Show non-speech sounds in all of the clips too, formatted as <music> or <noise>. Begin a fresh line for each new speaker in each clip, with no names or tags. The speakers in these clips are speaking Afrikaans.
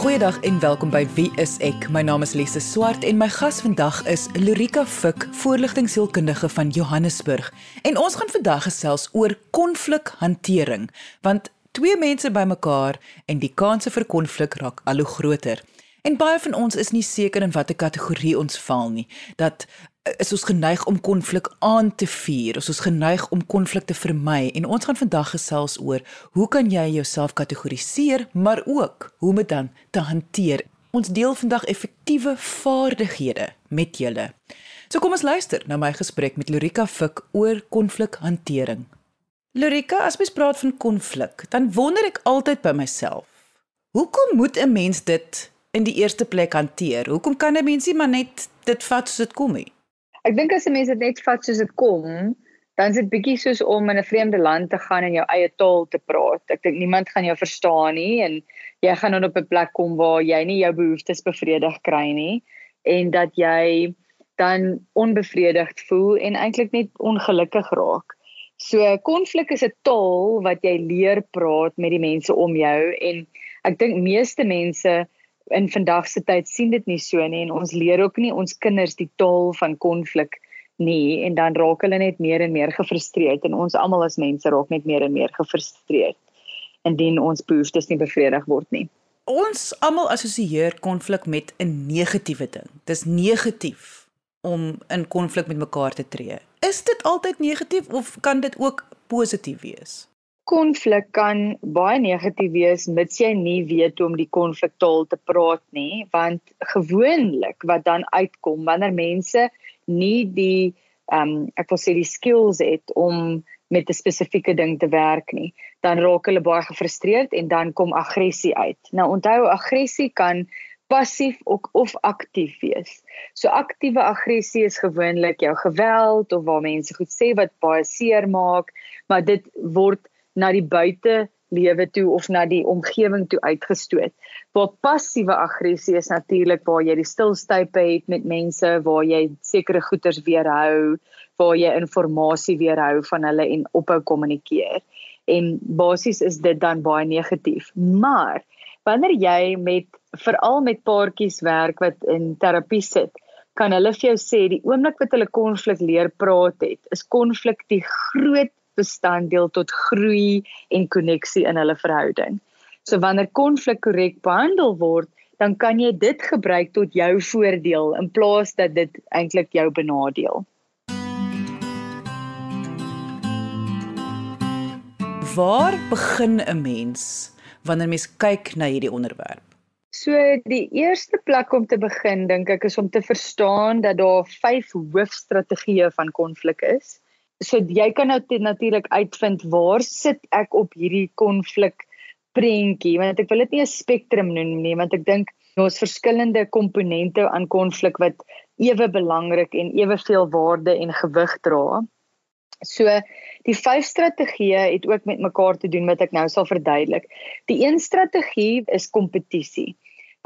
Goeiedag en welkom by Wie is ek? My naam is Lise Swart en my gas vandag is Lorika Fik, voorligtingsielkundige van Johannesburg. En ons gaan vandag gesels oor konflikhantering, want twee mense bymekaar en die kanse vir konflik raak al hoe groter. En baie van ons is nie seker in watter kategorie ons val nie. Dat is ons geneig om konflik aan te vuur. Ons is geneig om konflik te vermy en ons gaan vandag gesels oor hoe kan jy jouself kategoriseer, maar ook hoe om dit dan te hanteer. Ons deel vandag effektiewe vaardighede met julle. So kom ons luister na my gesprek met Lorika Fik oor konflikhantering. Lorika, as mens praat van konflik, dan wonder ek altyd by myself, hoekom moet 'n mens dit in die eerste plek hanteer? Hoekom kan 'n mens nie maar net dit vat soos dit kom nie?
Ek dink as 'n mens dit net vat soos dit kom, dan is dit bietjie soos om in 'n vreemde land te gaan en jou eie taal te praat. Ek dink niemand gaan jou verstaan nie en jy gaan dan op 'n plek kom waar jy nie jou behoeftes bevredig kry nie en dat jy dan onbevredigd voel en eintlik net ongelukkig raak. So konflik is 'n taal wat jy leer praat met die mense om jou en ek dink meeste mense in vandag se tyd sien dit nie so nie en ons leer ook nie ons kinders die taal van konflik nie en dan raak hulle net meer en meer gefrustreerd en ons almal as mense raak net meer en meer gefrustreerd indien ons behoeftes nie bevredig word nie.
Ons almal assosieer konflik met 'n negatiewe ding. Dis negatief om in konflik met mekaar te tree. Is dit altyd negatief of kan dit ook positief wees?
Konflik kan baie negatief wees mits jy nie weet hoe om die konfliktaal te praat nie want gewoonlik wat dan uitkom wanneer mense nie die ehm um, ek wil sê die skills het om met 'n spesifieke ding te werk nie dan raak hulle baie gefrustreerd en dan kom aggressie uit nou onthou aggressie kan passief ook of aktief wees. So aktiewe aggressie is gewoonlik jou geweld of waar mense goed sê wat baie seer maak, maar dit word na die buite lewe toe of na die omgewing toe uitgestoot. Waar passiewe aggressie is natuurlik waar jy die stilstype het met mense, waar jy sekere goeders weerhou, waar jy inligting weerhou van hulle en ophou kommunikeer. En basies is dit dan baie negatief. Maar wanneer jy met veral met paartjies werk wat in terapie sit, kan hulle vir jou sê die oomblik wat hulle konflik leer praat het, is konflik die groot bestanddeel tot groei en koneksie in hulle verhouding. So wanneer konflik korrek behandel word, dan kan jy dit gebruik tot jou voordeel in plaas dat dit eintlik jou benadeel.
Waar begin 'n mens wanneer mens kyk na hierdie onderwerp?
So die eerste plek om te begin dink ek is om te verstaan dat daar vyf hoofstrategieë van konflik is so jy kan nou natuurlik uitvind waar sit ek op hierdie konflik prentjie want ek wil dit nie 'n spektrum noem nie want ek dink daar's verskillende komponente aan konflik wat ewe belangrik en eweveel waarde en gewig dra. So die vyf strategieë het ook met mekaar te doen wat ek nou sal verduidelik. Die een strategie is kompetisie.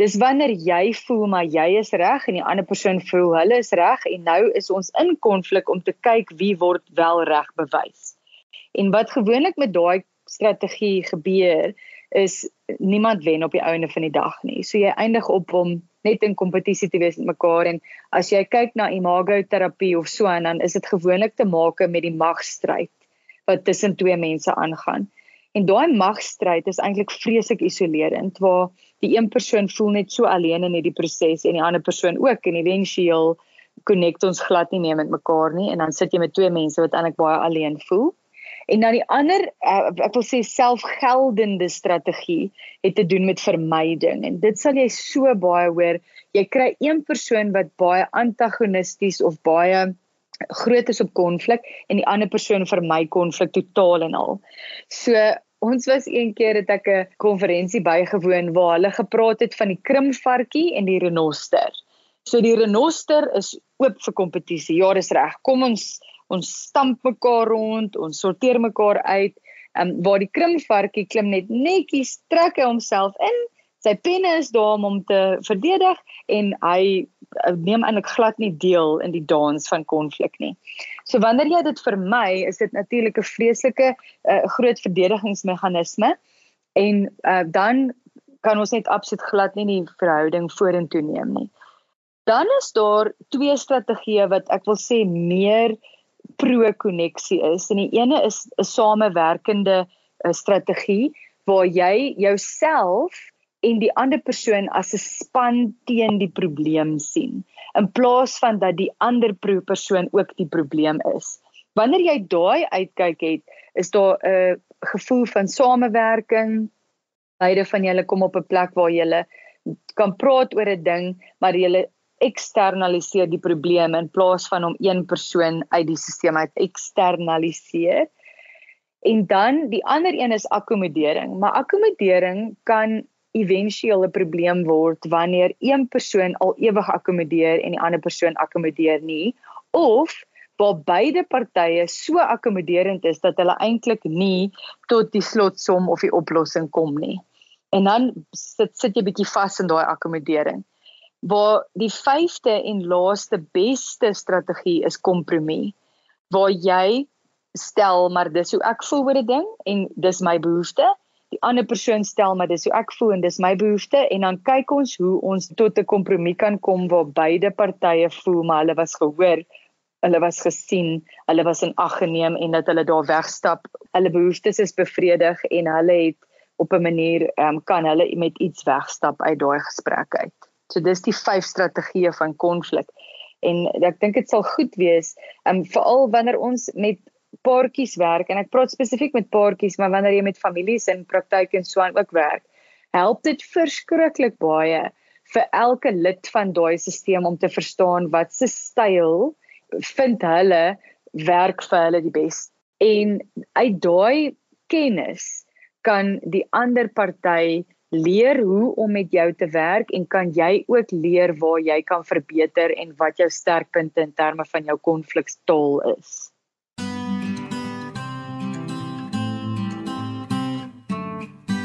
Dis wanneer jy voel maar jy is reg en die ander persoon voel hulle is reg en nou is ons in konflik om te kyk wie word wel reg bewys. En wat gewoonlik met daai strategie gebeur is niemand wen op die einde van die dag nie. So jy eindig op om net in kompetisie te wees met mekaar en as jy kyk na imago terapie of so en dan is dit gewoonlik te maak met die magstryd wat tussen twee mense aangaan. En daai magstryd is eintlik vreeslik isolerend waar die een persoon voel net so alleen in hierdie proses en die ander persoon ook en éventueel connect ons glad nie meer met mekaar nie en dan sit jy met twee mense wat eintlik baie alleen voel. En dan die ander uh, ek wil sê selfgeldende strategie het te doen met vermyding en dit sal jy so baie hoor. Jy kry een persoon wat baie antagonisties of baie groot is op konflik en die ander persoon vermy konflik totaal en al. So ons was een keer het ek 'n konferensie bygewoon waar hulle gepraat het van die krimvarkie en die renoster. So die renoster is oop vir kompetisie. Ja, dis reg. Kom ons ons stamp mekaar rond, ons sorteer mekaar uit. Ehm um, waar die krimvarkie klim net netjies trek hy homself in. Sy penne is daar om hom te verdedig en hy neem eintlik glad nie deel in die dans van konflik nie. So wanneer jy dit vermy, is dit natuurlik 'n vreeslike uh, groot verdedigingsmeganisme en uh, dan kan ons net absoluut glad nie die verhouding vorentoe neem nie. Dan is daar twee strategieë wat ek wil sê meer pro-konneksie is. En die ene is 'n samewerkende eh, strategie waar jy jouself en die ander persoon as 'n span teen die probleem sien in plaas van dat die ander persoon ook die probleem is. Wanneer jy daai uitkyk het, is daar 'n gevoel van samewerking. Beide van julle kom op 'n plek waar julle kan praat oor 'n ding, maar julle eksternaliseer die probleem in plaas van om een persoon uit die stelsel uit eksternaliseer. En dan die ander een is akkommodering, maar akkommodering kan éventueel 'n probleem word wanneer een persoon al ewig akkommodeer en die ander persoon akkommodeer nie of waar beide partye so akkommoderend is dat hulle eintlik nie tot die slotsom of die oplossing kom nie. En dan sit sit jy bietjie vas in daai akkommodering waar die vyfde en laaste beste strategie is kompromie waar jy stel maar dis hoe ek voel oor 'n ding en dis my behoefte die ander persoon stel maar dis hoe ek voel en dis my behoefte en dan kyk ons hoe ons tot 'n kompromie kan kom waar beide partye voel maar hulle was gehoor hulle was gesien hulle was in ag geneem en dat hulle daar wegstap hulle behoeftes is bevredig en hulle het op 'n manier um, kan hulle met iets wegstap uit daai gesprek uit So dis die vyf strategieë van konflik. En ek dink dit sal goed wees, um veral wanneer ons met paartjies werk en ek praat spesifiek met paartjies, maar wanneer jy met families in praktyk en so aan ook werk, help dit verskriklik baie vir elke lid van daai stelsel om te verstaan wat se styl vind hulle werk vir hulle die beste. En uit daai kennis kan die ander party leer hoe om met jou te werk en kan jy ook leer waar jy kan verbeter en wat jou sterkpunte in terme van jou konflikstaal is.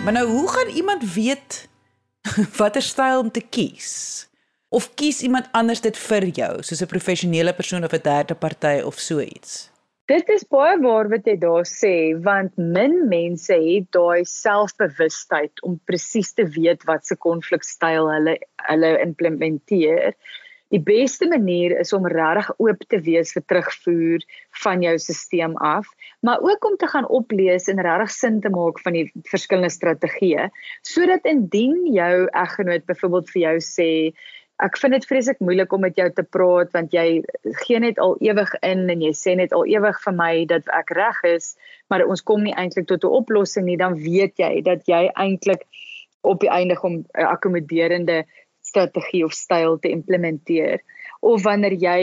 Maar nou hoe gaan iemand weet <laughs> watter styl om te kies? Of kies iemand anders dit vir jou, soos 'n professionele persoon of 'n derde party of so iets?
Dit is baie waar wat jy daar sê want min mense het daai selfbewustheid om presies te weet wat se konflikstyl hulle hulle implementeer. Die beste manier is om regtig oop te wees vir terugvoer van jou stelsel af, maar ook om te gaan oplees en regtig sin te maak van die verskillende strategieë sodat indien jou eggenoot byvoorbeeld vir jou sê ek vind dit vreeslik moeilik om met jou te praat want jy gee net al ewig in en jy sê net al ewig vir my dat ek reg is, maar ons kom nie eintlik tot 'n oplossing nie, dan weet jy dat jy eintlik op die einde om 'n akkommoderende strategie of styl te implementeer. Of wanneer jy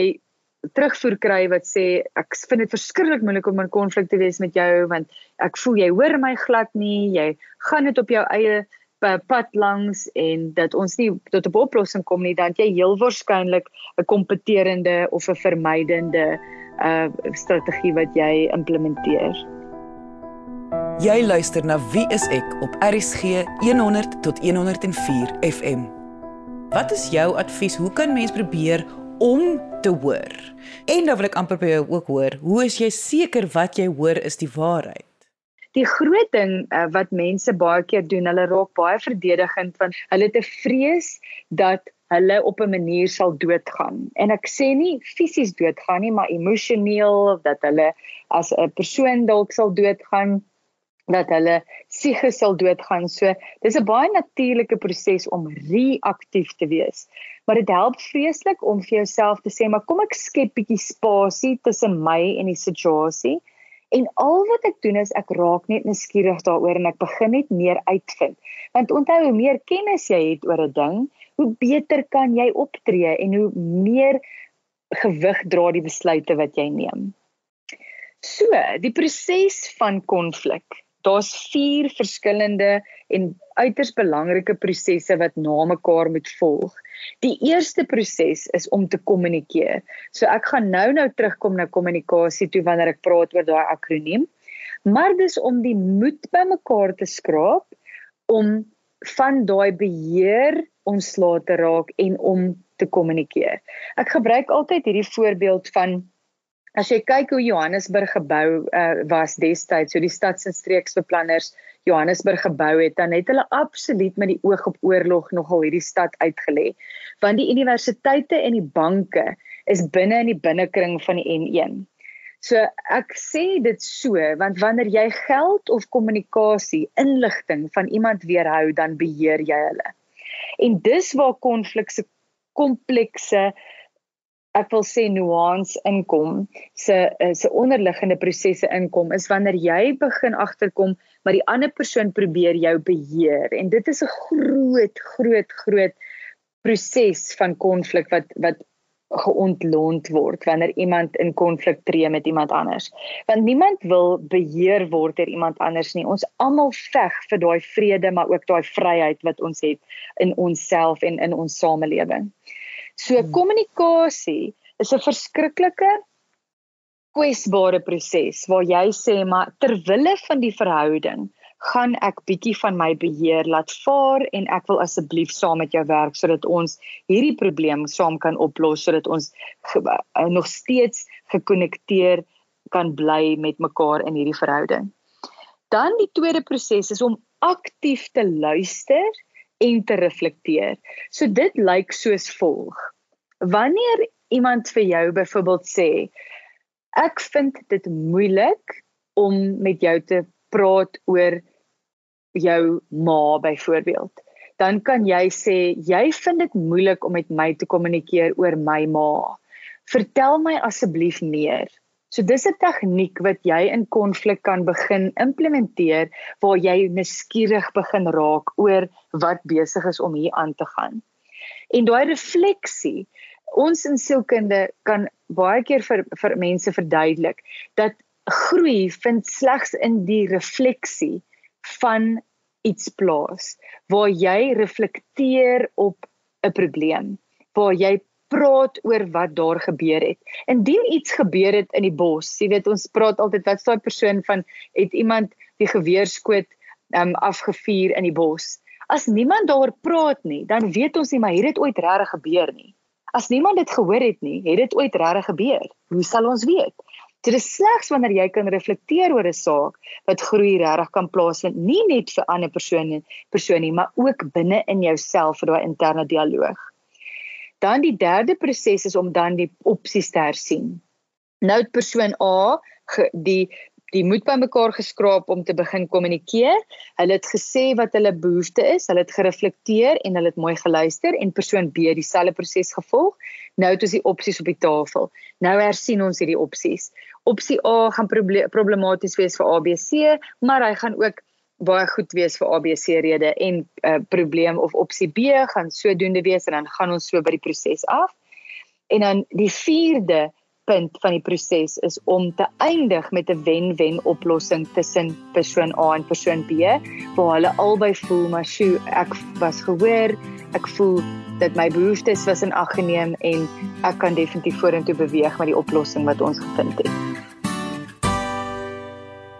terugvoer kry wat sê ek vind dit verskriklik moeilik om in konflik te wees met jou want ek voel jy hoor my glad nie, jy gaan dit op jou eie pad langs en dat ons nie tot 'n oplossing kom nie dan jy heel waarskynlik 'n kompeterende of 'n vermydende uh strategie wat jy implementeer.
Jy luister na Wie is ek op RCG 100 tot 104 FM. Wat is jou advies? Hoe kan mens probeer om te hoor? En dan wil ek amper by jou ook hoor, hoe is jy seker wat jy hoor is die waarheid?
die groot ding uh, wat mense baie keer doen, hulle raak baie verdedigend want hulle te vrees dat hulle op 'n manier sal doodgaan. En ek sê nie fisies doodgaan nie, maar emosioneel dat hulle as 'n persoon dalk sal doodgaan dat hulle psigies sal doodgaan. So dis 'n baie natuurlike proses om reaktief te wees. Maar dit help vreeslik om vir jouself te sê, maar kom ek skep bietjie spasie tussen my en die situasie. En al wat ek doen is ek raak net nuuskierig daaroor en ek begin net meer uitvind. Want onthou hoe meer kennis jy het oor 'n ding, hoe beter kan jy optree en hoe meer gewig dra die besluite wat jy neem. So, die proses van konflik daar's vier verskillende en uiters belangrike prosesse wat na mekaar moet volg. Die eerste proses is om te kommunikeer. So ek gaan nou-nou terugkom na kommunikasie toe wanneer ek praat oor daai akroniem. Maar dis om die moed bymekaar te skraap om van daai beheer ontslae te raak en om te kommunikeer. Ek gebruik altyd hierdie voorbeeld van As jy kyk hoe Johannesburg gebou uh, was destyds, so die stads- en streeksbeplanners Johannesburg gebou het, dan het hulle absoluut met die oog op oorlog nogal hierdie stad uitgelê. Want die universiteite en die banke is binne in die binnekring van die N1. So ek sê dit so want wanneer jy geld of kommunikasie, inligting van iemand weerhou, dan beheer jy hulle. En dis waar konflik se komplekse ek wil sê nuance inkom, se se onderliggende prosesse inkom is wanneer jy begin agterkom maar die ander persoon probeer jou beheer en dit is 'n groot groot groot proses van konflik wat wat geontlont word wanneer iemand in konflik tree met iemand anders. Want niemand wil beheer word deur iemand anders nie. Ons almal veg vir daai vrede maar ook daai vryheid wat ons het in onsself en in ons samelewing. So hmm. kommunikasie is 'n verskriklike kwesbare proses waar jy sê maar ter wille van die verhouding gaan ek bietjie van my beheer laat vaar en ek wil asseblief saam met jou werk sodat ons hierdie probleem saam kan oplos sodat ons uh, nog steeds gekonnekteer kan bly met mekaar in hierdie verhouding. Dan die tweede proses is om aktief te luister en te reflekteer. So dit lyk soos volg. Wanneer iemand vir jou byvoorbeeld sê ek vind dit moeilik om met jou te praat oor jou ma byvoorbeeld, dan kan jy sê jy vind dit moeilik om met my te kommunikeer oor my ma. Vertel my asseblief meer. So dis 'n tegniek wat jy in konflik kan begin implementeer waar jy nuuskierig begin raak oor wat besig is om hier aan te gaan. En daai refleksie, ons in sielkunde kan baie keer vir vir mense verduidelik dat groei vind slegs in die refleksie van iets plaas waar jy reflekteer op 'n probleem waar jy praat oor wat daar gebeur het. Indien iets gebeur het in die bos, jy weet ons praat altyd wat daai persoon van het iemand die geweerskoot um afgevuur in die bos. As niemand daaroor praat nie, dan weet ons nie maar het dit ooit regtig gebeur nie. As niemand dit gehoor het nie, het dit ooit regtig gebeur. Hoe sal ons weet? Dit is slegs wanneer jy kan reflekteer oor 'n saak wat groei regtig kan plaasvind, nie net vir ander persone persone, maar ook binne in jouself vir daai interne dialoog. Dan die derde proses is om dan die opsies te hersien. Nou persoon A die die moed bymekaar geskraap om te begin kommunikeer. Hulle het gesê wat hulle behoefte is, hulle het gereflekteer en hulle het mooi geluister en persoon B dieselfde proses gevolg. Nou het ons die opsies op die tafel. Nou hersien ons hierdie opsies. Opsie A gaan problematies wees vir ABC, maar hy gaan ook baie goed wees vir ABC rede en 'n uh, probleem of opsie B gaan sodoende wees en dan gaan ons so by die proses af. En dan die vierde punt van die proses is om te eindig met 'n wen-wen oplossing tussen persoon A en persoon B waar hulle albei voel maar sjoe ek was gehoor ek voel dat my behoeftes was in ag geneem en ek kan definitief vorentoe beweeg met die oplossing wat ons gevind het.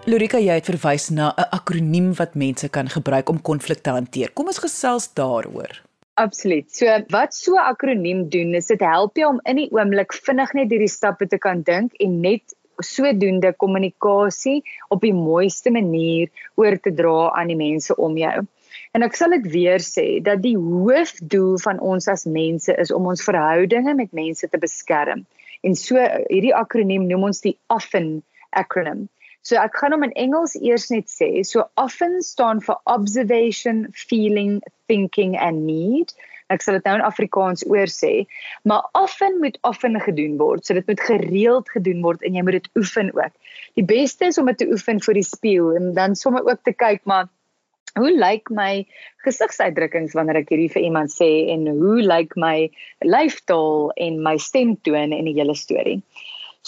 Lorika jy het verwys na 'n akroniem wat mense kan gebruik om konflikte te hanteer. Kom ons gesels daaroor.
Absoluut. So wat so 'n akroniem doen is dit help jou om in die oomblik vinnig net hierdie stappe te kan dink en net sodoende kommunikasie op die mooiste manier oor te dra aan die mense om jou. En ek sal dit weer sê dat die hoofdoel van ons as mense is om ons verhoudinge met mense te beskerm. En so hierdie akroniem noem ons die OFFEN akroniem. So ek gaan hom in Engels eers net sê. So often staan vir observation, feeling, thinking and need. Ek sal dit nou in Afrikaans oor sê, maar often moet often gedoen word. So dit moet gereeld gedoen word en jy moet dit oefen ook. Die beste is om dit te oefen voor die spieël en dan sommer ook te kyk maar hoe lyk my gesigsuitdrukkings wanneer ek hierdie vir iemand sê en hoe lyk my lyfstaal en my stemtone en die hele storie.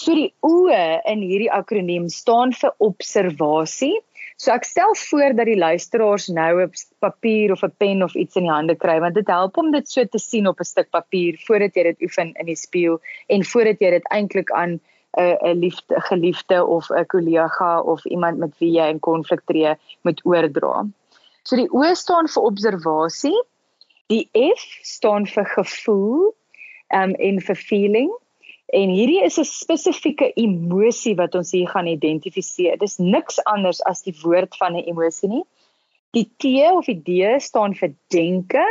So die oë in hierdie akroniem staan vir observasie. So ek stel voor dat die luisteraars nou 'n papier of 'n pen of iets in die hande kry want dit help om dit so te sien op 'n stuk papier voordat jy dit oefen in die spieël en voordat jy dit eintlik aan 'n 'n liefde geliefde of 'n kollega of iemand met wie jy in konflik tree moet oordra. So die O staan vir observasie. Die F staan vir gevoel um, en vir feeling. En hierdie is 'n spesifieke emosie wat ons hier gaan identifiseer. Dis niks anders as die woord van 'n emosie nie. Die T of die D staan vir denke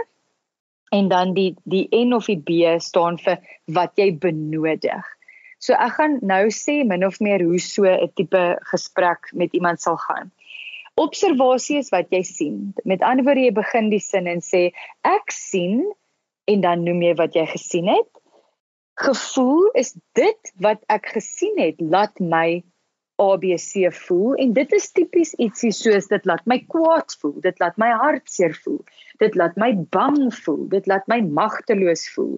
en dan die die N of die B staan vir wat jy benodig. So ek gaan nou sê min of meer hoe so 'n tipe gesprek met iemand sal gaan. Observasie is wat jy sien. Met ander woorde jy begin die sin en sê ek sien en dan noem jy wat jy gesien het. Gevoel is dit wat ek gesien het laat my ABC voel en dit is tipies ietsie soos dit laat my kwaad voel, dit laat my hartseer voel, dit laat my bang voel, dit laat my magteloos voel,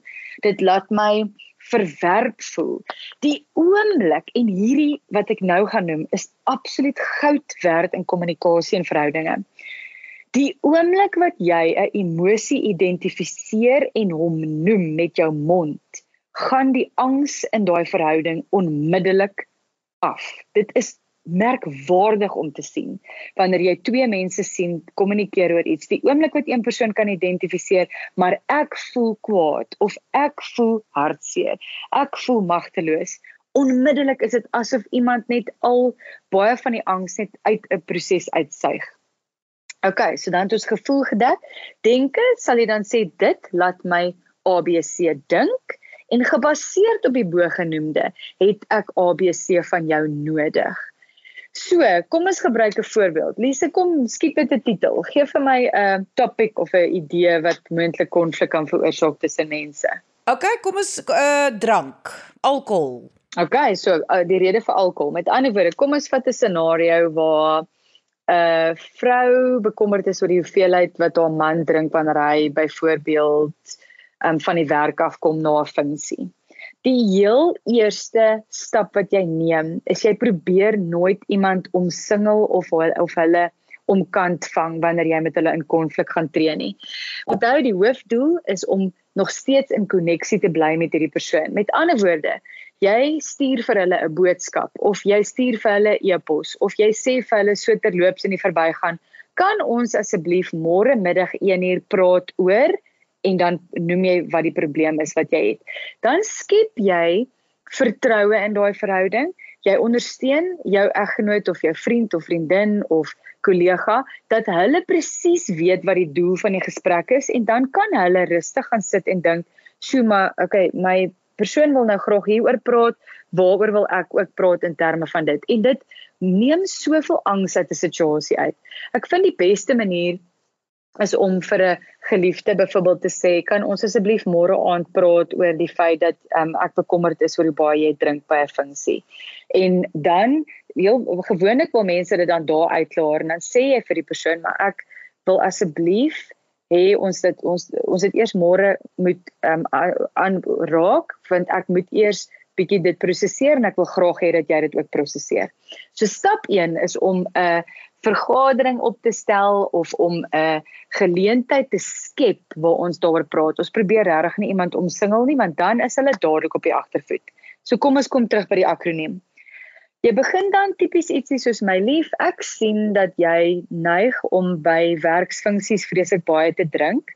dit laat my verwerp voel. Die oomblik en hierdie wat ek nou gaan noem is absoluut goud werd in kommunikasie en verhoudinge. Die oomblik wat jy 'n emosie identifiseer en hom noem met jou mond, gaan die angs in daai verhouding onmiddellik af. Dit is merkwaardig om te sien wanneer jy twee mense sien kommunikeer oor iets. Die oomblik wat een persoon kan identifiseer, maar ek voel kwaad of ek voel hartseer. Ek voel magteloos. Onmiddellik is dit asof iemand net al baie van die angs net uit 'n proses uitsuig. OK, so dan het ons gevoel gedek. Denke, sal jy dan sê dit laat my ABC dink en gebaseer op die bogenoemde het ek ABC van jou nodig. So, kom ons gebruik 'n voorbeeld. Lise, kom skiet met 'n titel. Geef vir my 'n uh, topic of 'n idee wat moontlik konflik kan veroorsaak tussen mense.
OK, kom ons uh drank, alkohol.
OK, so uh, die rede vir alkohol. Met ander woorde, kom ons vat 'n scenario waar 'n uh, vrou bekommerd is oor die hoeveelheid wat haar man drink wanneer hy byvoorbeeld um, van die werk af kom na 'n funksie. Die heel eerste stap wat jy neem, is jy probeer nooit iemand omsingel of of hulle omkant vang wanneer jy met hulle in konflik gaan tree nie. Onthou die hoofdoel is om nog steeds in koneksie te bly met hierdie persoon. Met ander woorde, jy stuur vir hulle 'n boodskap of jy stuur vir hulle e-pos of jy sê vir hulle so terloops in die verbygaan, kan ons asseblief môre middag 1uur praat oor en dan noem jy wat die probleem is wat jy het. Dan skep jy vertroue in daai verhouding. Jy ondersteun jou eggenoot of jou vriend of vriendin of kollega dat hulle presies weet wat die doel van die gesprek is en dan kan hulle rustig gaan sit en dink, "Sjoe, maar okay, my persoon wil nou graag hieroor praat. Waaroor wil ek ook praat in terme van dit?" En dit neem soveel angs uit 'n situasie uit. Ek vind die beste manier is om vir 'n geliefde byvoorbeeld te sê, kan ons asseblief môre aand praat oor die feit dat um, ek bekommerd is oor hoe baie jy drink by 'n funksie. En dan heel gewoonlik wil mense dit dan daar uitklaar en dan sê jy vir die persoon, maar ek wil asseblief hê ons dit ons ons dit eers môre moet um, aanraak want ek moet eers bietjie dit prosesseer en ek wil graag hê dat jy dit ook prosesseer. So stap 1 is om 'n uh, vergadering op te stel of om 'n geleentheid te skep waar ons daaroor praat. Ons probeer regtig nie iemand omsingel nie want dan is hulle dadelik op die agtervoet. So kom ons kom terug by die akroniem. Jy begin dan tipies ietsie soos my lief, ek sien dat jy neig om by werksfunksies vreeslik baie te drink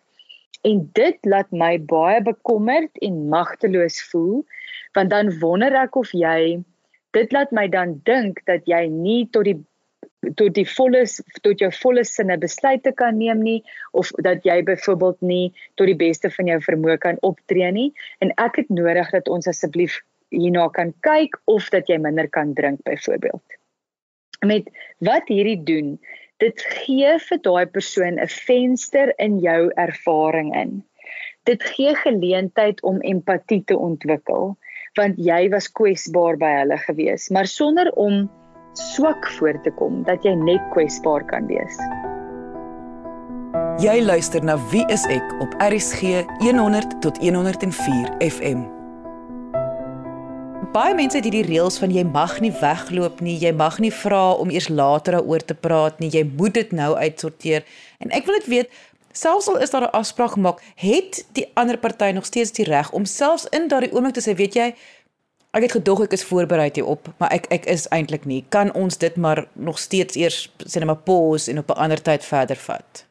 en dit laat my baie bekommerd en magteloos voel want dan wonder ek of jy dit laat my dan dink dat jy nie tot die tot die volle tot jou volle sinne besluite kan neem nie of dat jy byvoorbeeld nie tot die beste van jou vermoë kan optree nie en ek het nodig dat ons asseblief hierna kan kyk of dat jy minder kan drink byvoorbeeld. Met wat hierdie doen, dit gee vir daai persoon 'n venster in jou ervaring in. Dit gee geleentheid om empatie te ontwikkel want jy was kwesbaar by hulle gewees, maar sonder om swak voor te kom dat jy net kwesbaar kan wees.
Jy luister na Wie is ek op RCG 100 tot 104 FM. Baie mense het hierdie reëls van jy mag nie wegloop nie, jy mag nie vra om eers later daaroor te praat nie, jy moet dit nou uitsorteer. En ek wil dit weet, selfs al is daar 'n afspraak gemaak, het die ander party nog steeds die reg om selfs in daardie oomblik te sê, weet jy, Ek het gedog ek is voorberei hierop, maar ek ek is eintlik nie. Kan ons dit maar nog steeds eers sê net maar pause en op 'n ander tyd verder vat?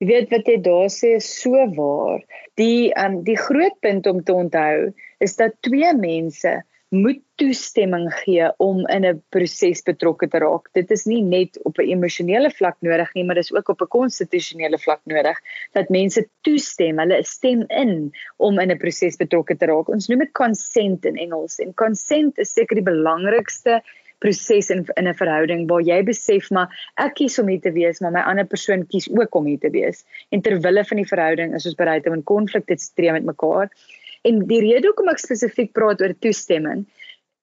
Jy weet wat jy daar sê is so waar. Die um die groot punt om te onthou is dat twee mense moet toestemming gee om in 'n proses betrokke te raak. Dit is nie net op 'n emosionele vlak nodig nie, maar dis ook op 'n konstitusionele vlak nodig dat mense toestem, hulle stem in om in 'n proses betrokke te raak. Ons noem dit consent in Engels. En consent is seker die belangrikste proses in in 'n verhouding waar jy besef maar ek kies om hier te wees, maar my ander persoon kies ook om hier te wees. En ter wille van die verhouding is ons bereid om in konflik te tree met mekaar. En die rede hoekom ek spesifiek praat oor toestemming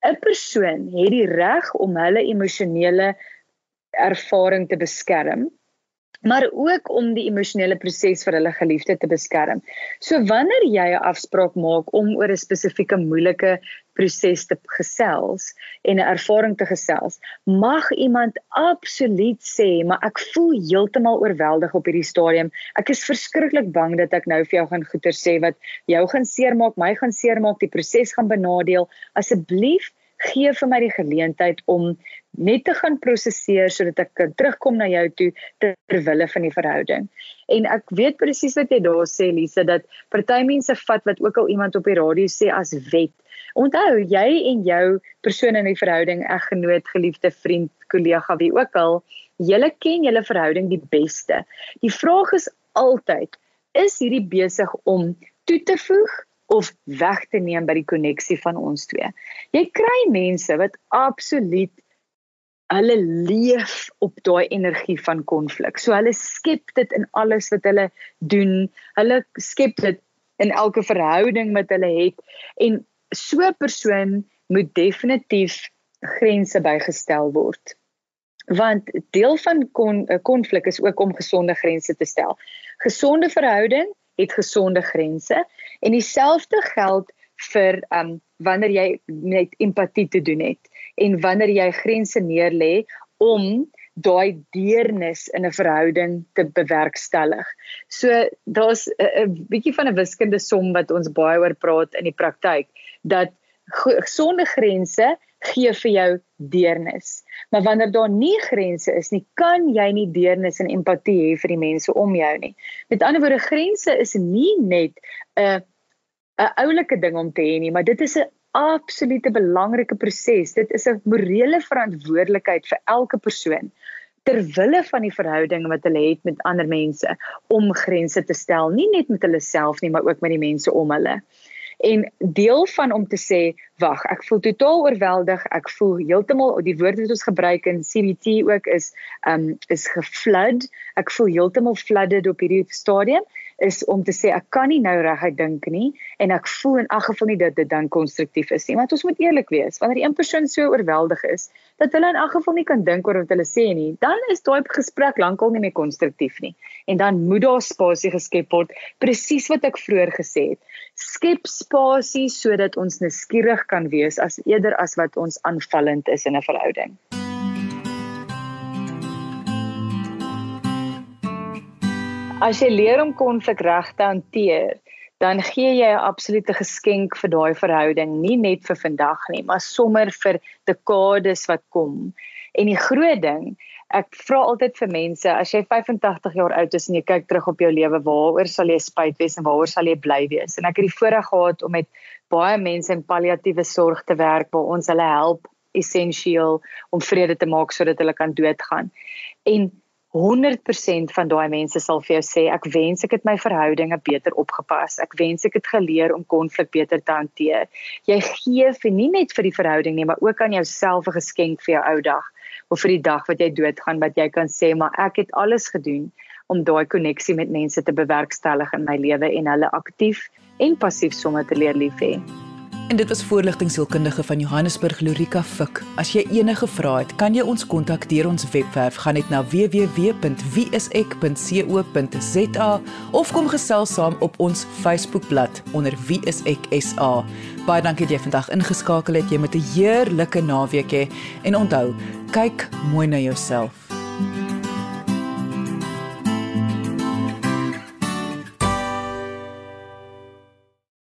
'n persoon het die reg om hulle emosionele ervaring te beskerm maar ook om die emosionele proses vir hulle geliefde te beskerm. So wanneer jy 'n afspraak maak om oor 'n spesifieke moeilike proses te gesels en 'n ervaring te gesels, mag iemand absoluut sê, maar ek voel heeltemal oorweldig op hierdie stadium. Ek is verskriklik bang dat ek nou vir jou gaan goeie sê wat jou gaan seermaak, my gaan seermaak, die proses gaan benadeel. Asseblief gee vir my die geleentheid om net te gaan prosesseer sodat ek kan terugkom na jou toe ter wille van die verhouding. En ek weet presies wat jy daar sê Lise dat party mense vat wat ook al iemand op die radio sê as wet. Onthou, jy en jou persoon in die verhouding, eggenoot, geliefde vriend, kollega, wie ook al, julle ken julle verhouding die beste. Die vraag is altyd, is hierdie besig om toe te voeg of weg te neem by die koneksie van ons twee. Jy kry mense wat absoluut hulle leef op daai energie van konflik. So hulle skep dit in alles wat hulle doen. Hulle skep dit in elke verhouding wat hulle het en so 'n persoon moet definitief grense bygestel word. Want deel van kon 'n konflik is ook om gesonde grense te stel. Gesonde verhouding het gesonde grense en dieselfde geld vir um wanneer jy met empatie te doen het en wanneer jy grense neerlê om daai deernis in 'n verhouding te bewerkstellig. So daar's 'n bietjie van 'n wiskundige som wat ons baie oor praat in die praktyk dat gesonde grense gee vir jou deernis. Maar wanneer daar nie grense is nie, kan jy nie deernis en empatie hê vir die mense om jou nie. Met ander woorde, grense is nie net 'n 'n oulike ding om te hê nie, maar dit is 'n absolute belangrike proses. Dit is 'n morele verantwoordelikheid vir elke persoon ter wille van die verhouding wat hulle het met ander mense om grense te stel, nie net met hulle self nie, maar ook met die mense om hulle. En deel van om te sê, wag, ek voel totaal oorweldig, ek voel heeltemal die woorde wat ons gebruik in CBT ook is um is geflood. Ek voel heeltemal flooded op hierdie stadium is om te sê ek kan nie nou reguit dink nie en ek voel in elk geval nie dat dit dan konstruktief is nie want ons moet eerlik wees. Wanneer een persoon so oorweldig is dat hulle in elk geval nie kan dink oor wat hulle sê nie dan is daai gesprek lankal nie meer konstruktief nie. En dan moet daar spasie geskep word presies wat ek vroeër gesê het. Skep spasie sodat ons nuuskierig kan wees as eerder as wat ons aanvallend is in 'n verhouding As jy leer om konflik reg te hanteer, dan gee jy 'n absolute geskenk vir daai verhouding, nie net vir vandag nie, maar sommer vir dekades wat kom. En die groot ding, ek vra altyd vir mense, as jy 85 jaar oud is en jy kyk terug op jou lewe, waaroor sal jy spyt wees en waaroor sal jy bly wees? En ek het die voorreg gehad om met baie mense in palliatiewe sorg te werk waar ons hulle help essensieel om vrede te maak sodat hulle kan doodgaan. En 100% van daai mense sal vir jou sê ek wens ek het my verhoudinge beter opgepas. Ek wens ek het geleer om konflik beter te hanteer. Jy gee vir nie net vir die verhouding nie, maar ook aan jouself 'n geskenk vir jou ou dag of vir die dag wat jy doodgaan wat jy kan sê maar ek het alles gedoen om daai koneksie met mense te bewerkstellig in my lewe en hulle aktief en passief sommer te leer lief hê.
En dit was voorligtingsielkundige van Johannesburg Lorika Fik. As jy enige vrae het, kan jy ons kontak deur ons webwerf gaan net na www.wieisek.co.za of kom gesels saam op ons Facebookblad onder wieiseksa. Baie dankie dat jy vandag ingeskakel het. Jy moet 'n heerlike naweek hê en onthou, kyk mooi na jouself. thank you